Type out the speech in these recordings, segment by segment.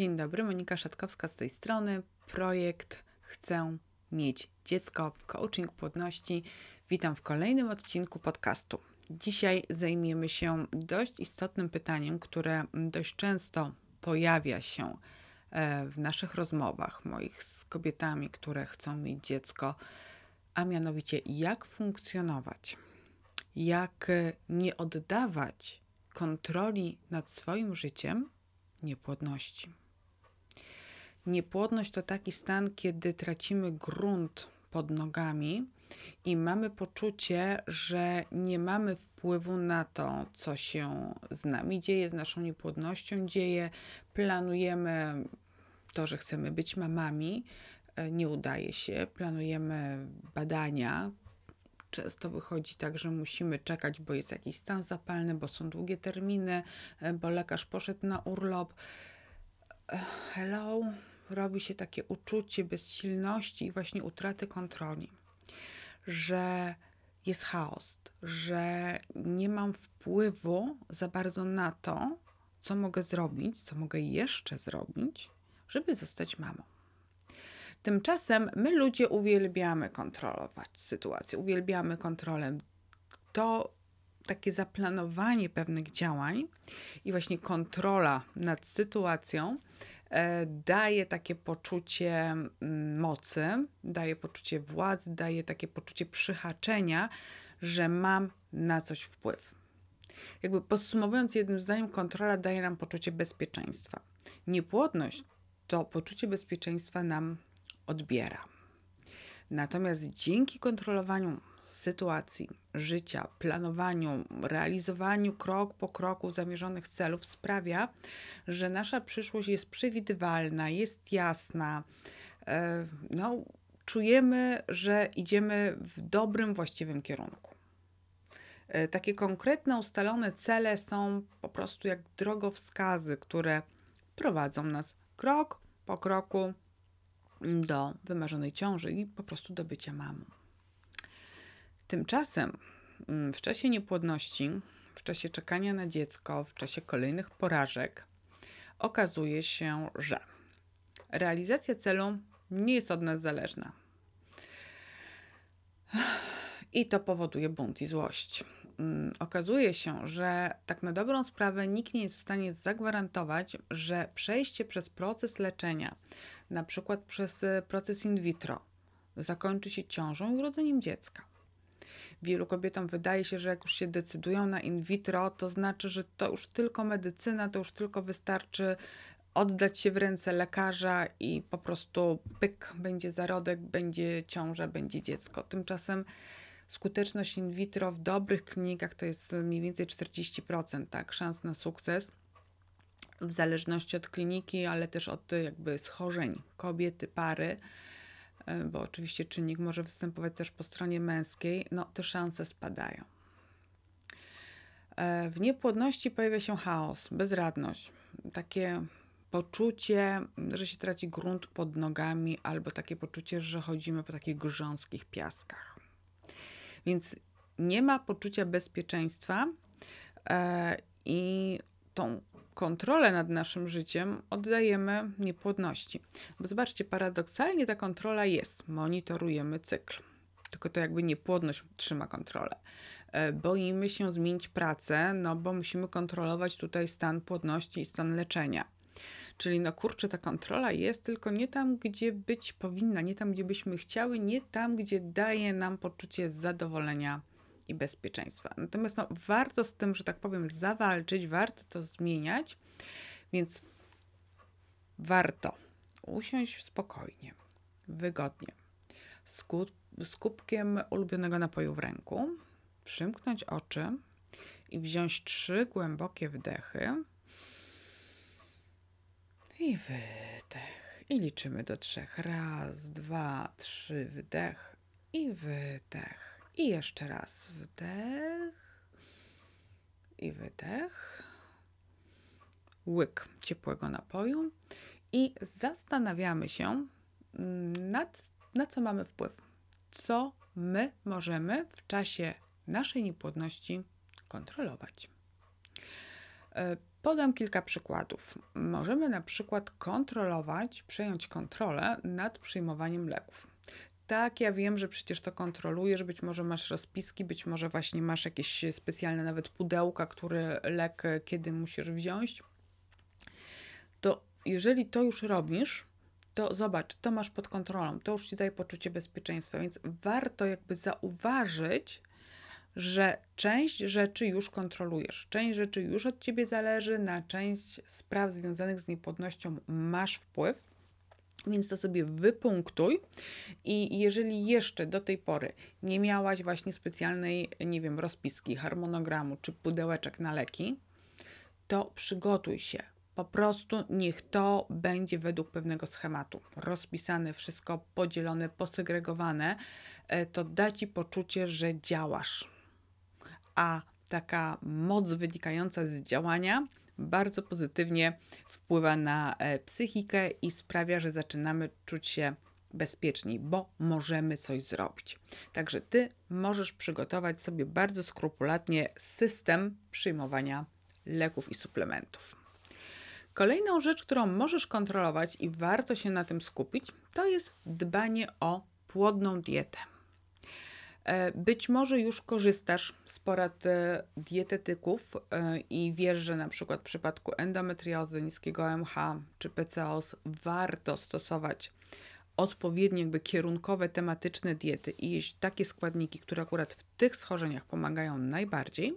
Dzień dobry, Monika Szatkowska z tej strony. Projekt Chcę mieć dziecko, coaching płodności. Witam w kolejnym odcinku podcastu. Dzisiaj zajmiemy się dość istotnym pytaniem, które dość często pojawia się e, w naszych rozmowach moich z kobietami, które chcą mieć dziecko, a mianowicie jak funkcjonować, jak nie oddawać kontroli nad swoim życiem niepłodności. Niepłodność to taki stan, kiedy tracimy grunt pod nogami i mamy poczucie, że nie mamy wpływu na to, co się z nami dzieje, z naszą niepłodnością dzieje. Planujemy to, że chcemy być mamami, e, nie udaje się. Planujemy badania. Często wychodzi tak, że musimy czekać, bo jest jakiś stan zapalny, bo są długie terminy, e, bo lekarz poszedł na urlop. E, hello, robi się takie uczucie bezsilności i właśnie utraty kontroli, że jest chaos, że nie mam wpływu za bardzo na to, co mogę zrobić, co mogę jeszcze zrobić, żeby zostać mamą. Tymczasem my ludzie uwielbiamy kontrolować sytuację, uwielbiamy kontrolę. To takie zaplanowanie pewnych działań i właśnie kontrola nad sytuacją daje takie poczucie mm, mocy, daje poczucie władzy, daje takie poczucie przyhaczenia, że mam na coś wpływ. Jakby podsumowując jednym zdaniem, kontrola daje nam poczucie bezpieczeństwa. Niepłodność to poczucie bezpieczeństwa nam odbiera. Natomiast dzięki kontrolowaniu sytuacji, życia, planowaniu, realizowaniu krok po kroku zamierzonych celów sprawia, że nasza przyszłość jest przewidywalna, jest jasna. E, no, czujemy, że idziemy w dobrym, właściwym kierunku. E, takie konkretne, ustalone cele są po prostu jak drogowskazy, które prowadzą nas krok po kroku do wymarzonej ciąży i po prostu do bycia mamą. Tymczasem mm, w czasie niepłodności, w czasie czekania na dziecko, w czasie kolejnych porażek, okazuje się, że realizacja celu nie jest od nas zależna. I to powoduje bunt i złość. Mm, okazuje się, że tak na dobrą sprawę nikt nie jest w stanie zagwarantować, że przejście przez proces leczenia, na przykład przez e, proces in vitro, zakończy się ciążą i urodzeniem dziecka wielu kobietom wydaje się, że jak już się decydują na in vitro, to znaczy, że to już tylko medycyna, to już tylko wystarczy oddać się w ręce lekarza i po prostu pyk, będzie zarodek, będzie ciąża, będzie dziecko. Tymczasem skuteczność in vitro w dobrych klinikach to jest mniej więcej 40% tak, szans na sukces. W zależności od kliniki, ale też od jakby schorzeń kobiety, pary. E, bo oczywiście czynnik może występować też po stronie męskiej, no te szanse spadają. E, w niepłodności pojawia się chaos, bezradność, takie poczucie, że się traci grunt pod nogami, albo takie poczucie, że chodzimy po takich grząskich piaskach. Więc nie ma poczucia bezpieczeństwa e, i tą kontrolę nad naszym życiem oddajemy niepłodności. Bo zobaczcie, paradoksalnie ta kontrola jest. Monitorujemy cykl. Tylko to jakby niepłodność trzyma kontrolę. E, boimy się zmienić pracę, no bo musimy kontrolować tutaj stan płodności i stan leczenia. Czyli no kurczę, ta kontrola jest tylko nie tam, gdzie być powinna, nie tam, gdzie byśmy chciały, nie tam, gdzie daje nam poczucie zadowolenia i bezpieczeństwa. Natomiast no, warto z tym, że tak powiem, zawalczyć, warto to zmieniać, więc warto usiąść spokojnie, wygodnie, z, kubkiem ulubionego napoju w ręku, przymknąć oczy i wziąć trzy głębokie wdechy i wydech. I liczymy do trzech. Raz, dwa, trzy, wdech i wydech. I jeszcze raz wdech i wydech. Łyk ciepłego napoju i zastanawiamy się, mm, nad, na co mamy wpływ. Co my możemy w czasie naszej niepłodności kontrolować. E, Podam kilka przykładów. Możemy na przykład kontrolować, przejąć kontrolę nad przyjmowaniem leków. Tak, ja wiem, że przecież to kontrolujesz, być może masz rozpiski, być może właśnie masz jakieś specjalne nawet pudełka, który lek kiedy musisz wziąć. To jeżeli to już robisz, to zobacz, to masz pod kontrolą, to już ci daje poczucie bezpieczeństwa, więc warto jakby zauważyć, że część rzeczy już kontrolujesz, część rzeczy już od ciebie zależy, na część spraw związanych z niepłodnością masz wpływ. Więc to sobie wypunktuj i jeżeli jeszcze do tej pory nie miałaś właśnie specjalnej, nie wiem, rozpiski, harmonogramu czy pudełeczek na leki, to przygotuj się. Po prostu niech to będzie według pewnego schematu. Rozpisane, wszystko podzielone, posegregowane. E, to da ci poczucie, że działasz. A taka moc wynikająca z działania bardzo pozytywnie wpływa na e, psychikę i sprawia, że zaczynamy czuć się bezpieczniej, bo możemy coś zrobić. Także ty możesz przygotować sobie bardzo skrupulatnie system przyjmowania leków i suplementów. Kolejną rzecz, którą możesz kontrolować i warto się na tym skupić, to jest dbanie o płodną dietę. E, być może już korzystasz z porad e, dietetyków e, i wiesz, że na przykład w przypadku endometriozy, niskiego MH czy PCOS warto stosować odpowiednie jakby kierunkowe, tematyczne diety i jeść takie składniki, które akurat w tych schorzeniach pomagają najbardziej.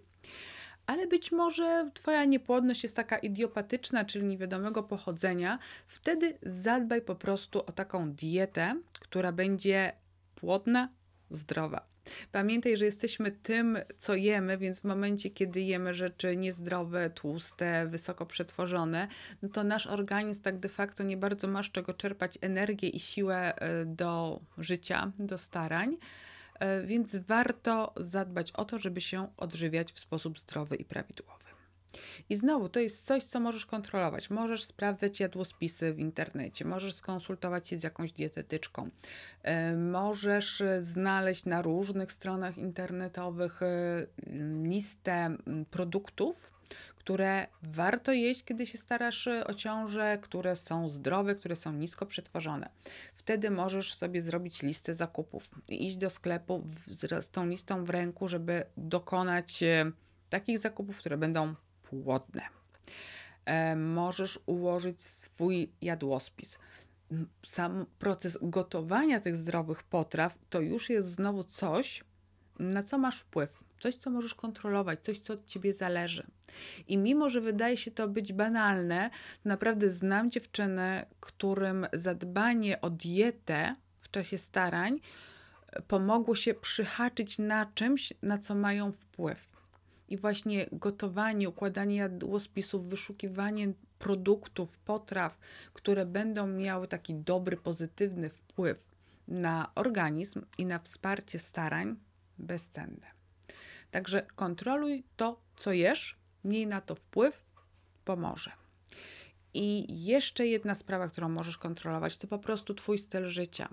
Ale być może Twoja niepłodność jest taka idiopatyczna, czyli niewiadomego pochodzenia. Wtedy zadbaj po prostu o taką dietę, która będzie płodna, zdrowa. Pamiętaj, że jesteśmy tym, co jemy, więc w momencie, kiedy jemy rzeczy niezdrowe, tłuste, wysoko przetworzone, no to nasz organizm tak de facto nie bardzo ma z czego czerpać energię i siłę e, do życia, do starań. E, więc warto zadbać o to, żeby się odżywiać w sposób zdrowy i prawidłowy. I znowu, to jest coś, co możesz kontrolować. Możesz sprawdzać jadłospisy w internecie, możesz skonsultować się z jakąś dietetyczką, e, możesz znaleźć na różnych stronach internetowych e, listę produktów, które warto jeść, kiedy się starasz o ciążę, które są zdrowe, które są nisko przetworzone. Wtedy możesz sobie zrobić listę zakupów i iść do sklepu z, tą listą w ręku, żeby dokonać e, takich zakupów, które będą płodne. E, możesz ułożyć swój jadłospis. Sam proces gotowania tych zdrowych potraw to już jest znowu coś, na co masz wpływ, coś, co możesz kontrolować, coś, co od ciebie zależy. I mimo, że wydaje się to być banalne, naprawdę znam dziewczyny, którym zadbanie o dietę w czasie starań e, pomogło się przyhaczyć na czymś, na co mają wpływ i właśnie gotowanie, układanie jadłospisów, wyszukiwanie produktów, potraw, które będą miały taki dobry, pozytywny wpływ na organizm i na wsparcie starań, bezcenne. Także kontroluj to, co jesz, miej na to wpływ, pomoże. I jeszcze jedna sprawa, którą możesz kontrolować, to po prostu Twój styl życia.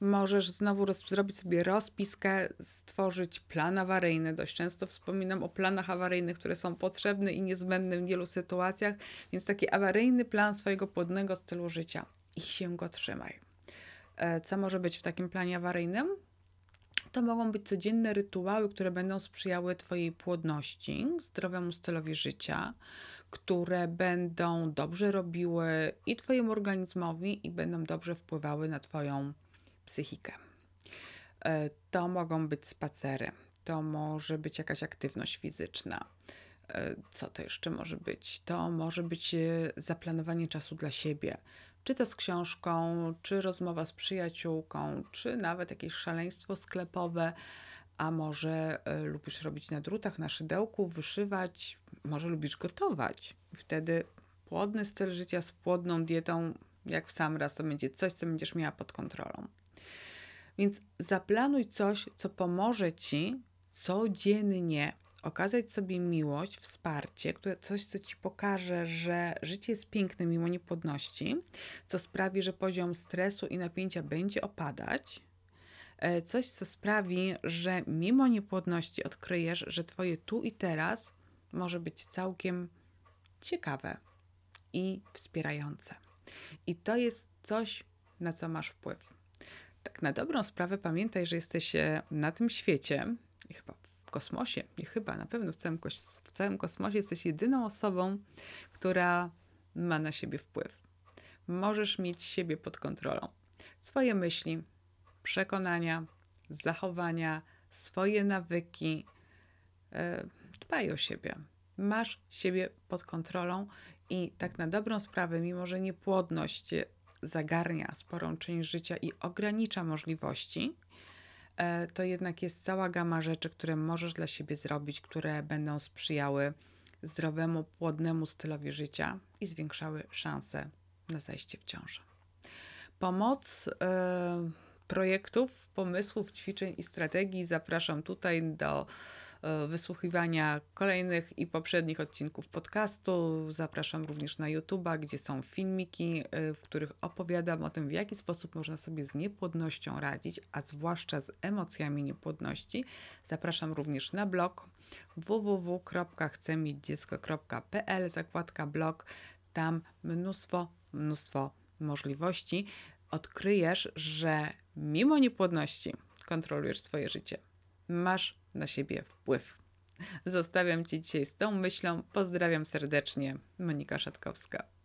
Możesz znowu zrobić sobie rozpiskę, stworzyć plan awaryjny. Dość często wspominam o planach awaryjnych, które są potrzebne i niezbędne w wielu sytuacjach, więc taki awaryjny plan swojego płodnego stylu życia i się go trzymaj. E, co może być w takim planie awaryjnym? To mogą być codzienne rytuały, które będą sprzyjały Twojej płodności, zdrowemu stylowi życia, które będą dobrze robiły i Twojemu organizmowi, i będą dobrze wpływały na Twoją psychikę. E, to mogą być spacery, to może być jakaś aktywność fizyczna. E, co to jeszcze może być? To może być e, zaplanowanie czasu dla siebie, czy to z książką, czy rozmowa z przyjaciółką, czy nawet jakieś szaleństwo sklepowe. A może lubisz robić na drutach, na szydełku, wyszywać, może lubisz gotować. Wtedy płodny styl życia z płodną dietą, jak w sam raz, to będzie coś, co będziesz miała pod kontrolą. Więc zaplanuj coś, co pomoże ci codziennie okazać sobie miłość, wsparcie, które, coś, co ci pokaże, że życie jest piękne mimo niepłodności, co sprawi, że poziom stresu i napięcia będzie opadać. E, coś, co sprawi, że mimo niepłodności odkryjesz, że twoje tu i teraz może być całkiem ciekawe i wspierające. I to jest coś, na co masz wpływ. Tak na dobrą sprawę pamiętaj, że jesteś e, na tym świecie, i chyba w kosmosie, nie chyba, na pewno w całym, w całym kosmosie jesteś jedyną osobą, która ma na siebie wpływ. Możesz mieć siebie pod kontrolą. Swoje myśli, przekonania, zachowania, swoje nawyki. E, dbaj o siebie. Masz siebie pod kontrolą i tak na dobrą sprawę, mimo że niepłodność zagarnia sporą część życia i ogranicza możliwości, e, to jednak jest cała gama rzeczy, które możesz dla siebie zrobić, które będą sprzyjały zdrowemu, płodnemu stylowi życia i zwiększały szanse na zajście w ciążę. Pomoc. Yy, projektów, pomysłów, ćwiczeń i strategii zapraszam tutaj do e, wysłuchiwania kolejnych i poprzednich odcinków podcastu. Zapraszam również na YouTube'a, gdzie są filmiki, e, w których opowiadam o tym, w jaki sposób można sobie z niepłodnością radzić, a zwłaszcza z emocjami niepłodności. Zapraszam również na blog www.chcemieć-dziecko.pl, zakładka blog. Tam mnóstwo, mnóstwo możliwości odkryjesz, że mimo niepłodności kontrolujesz swoje życie. Masz na siebie wpływ. Zostawiam Cię dzisiaj z tą myślą. Pozdrawiam serdecznie. Monika Szatkowska.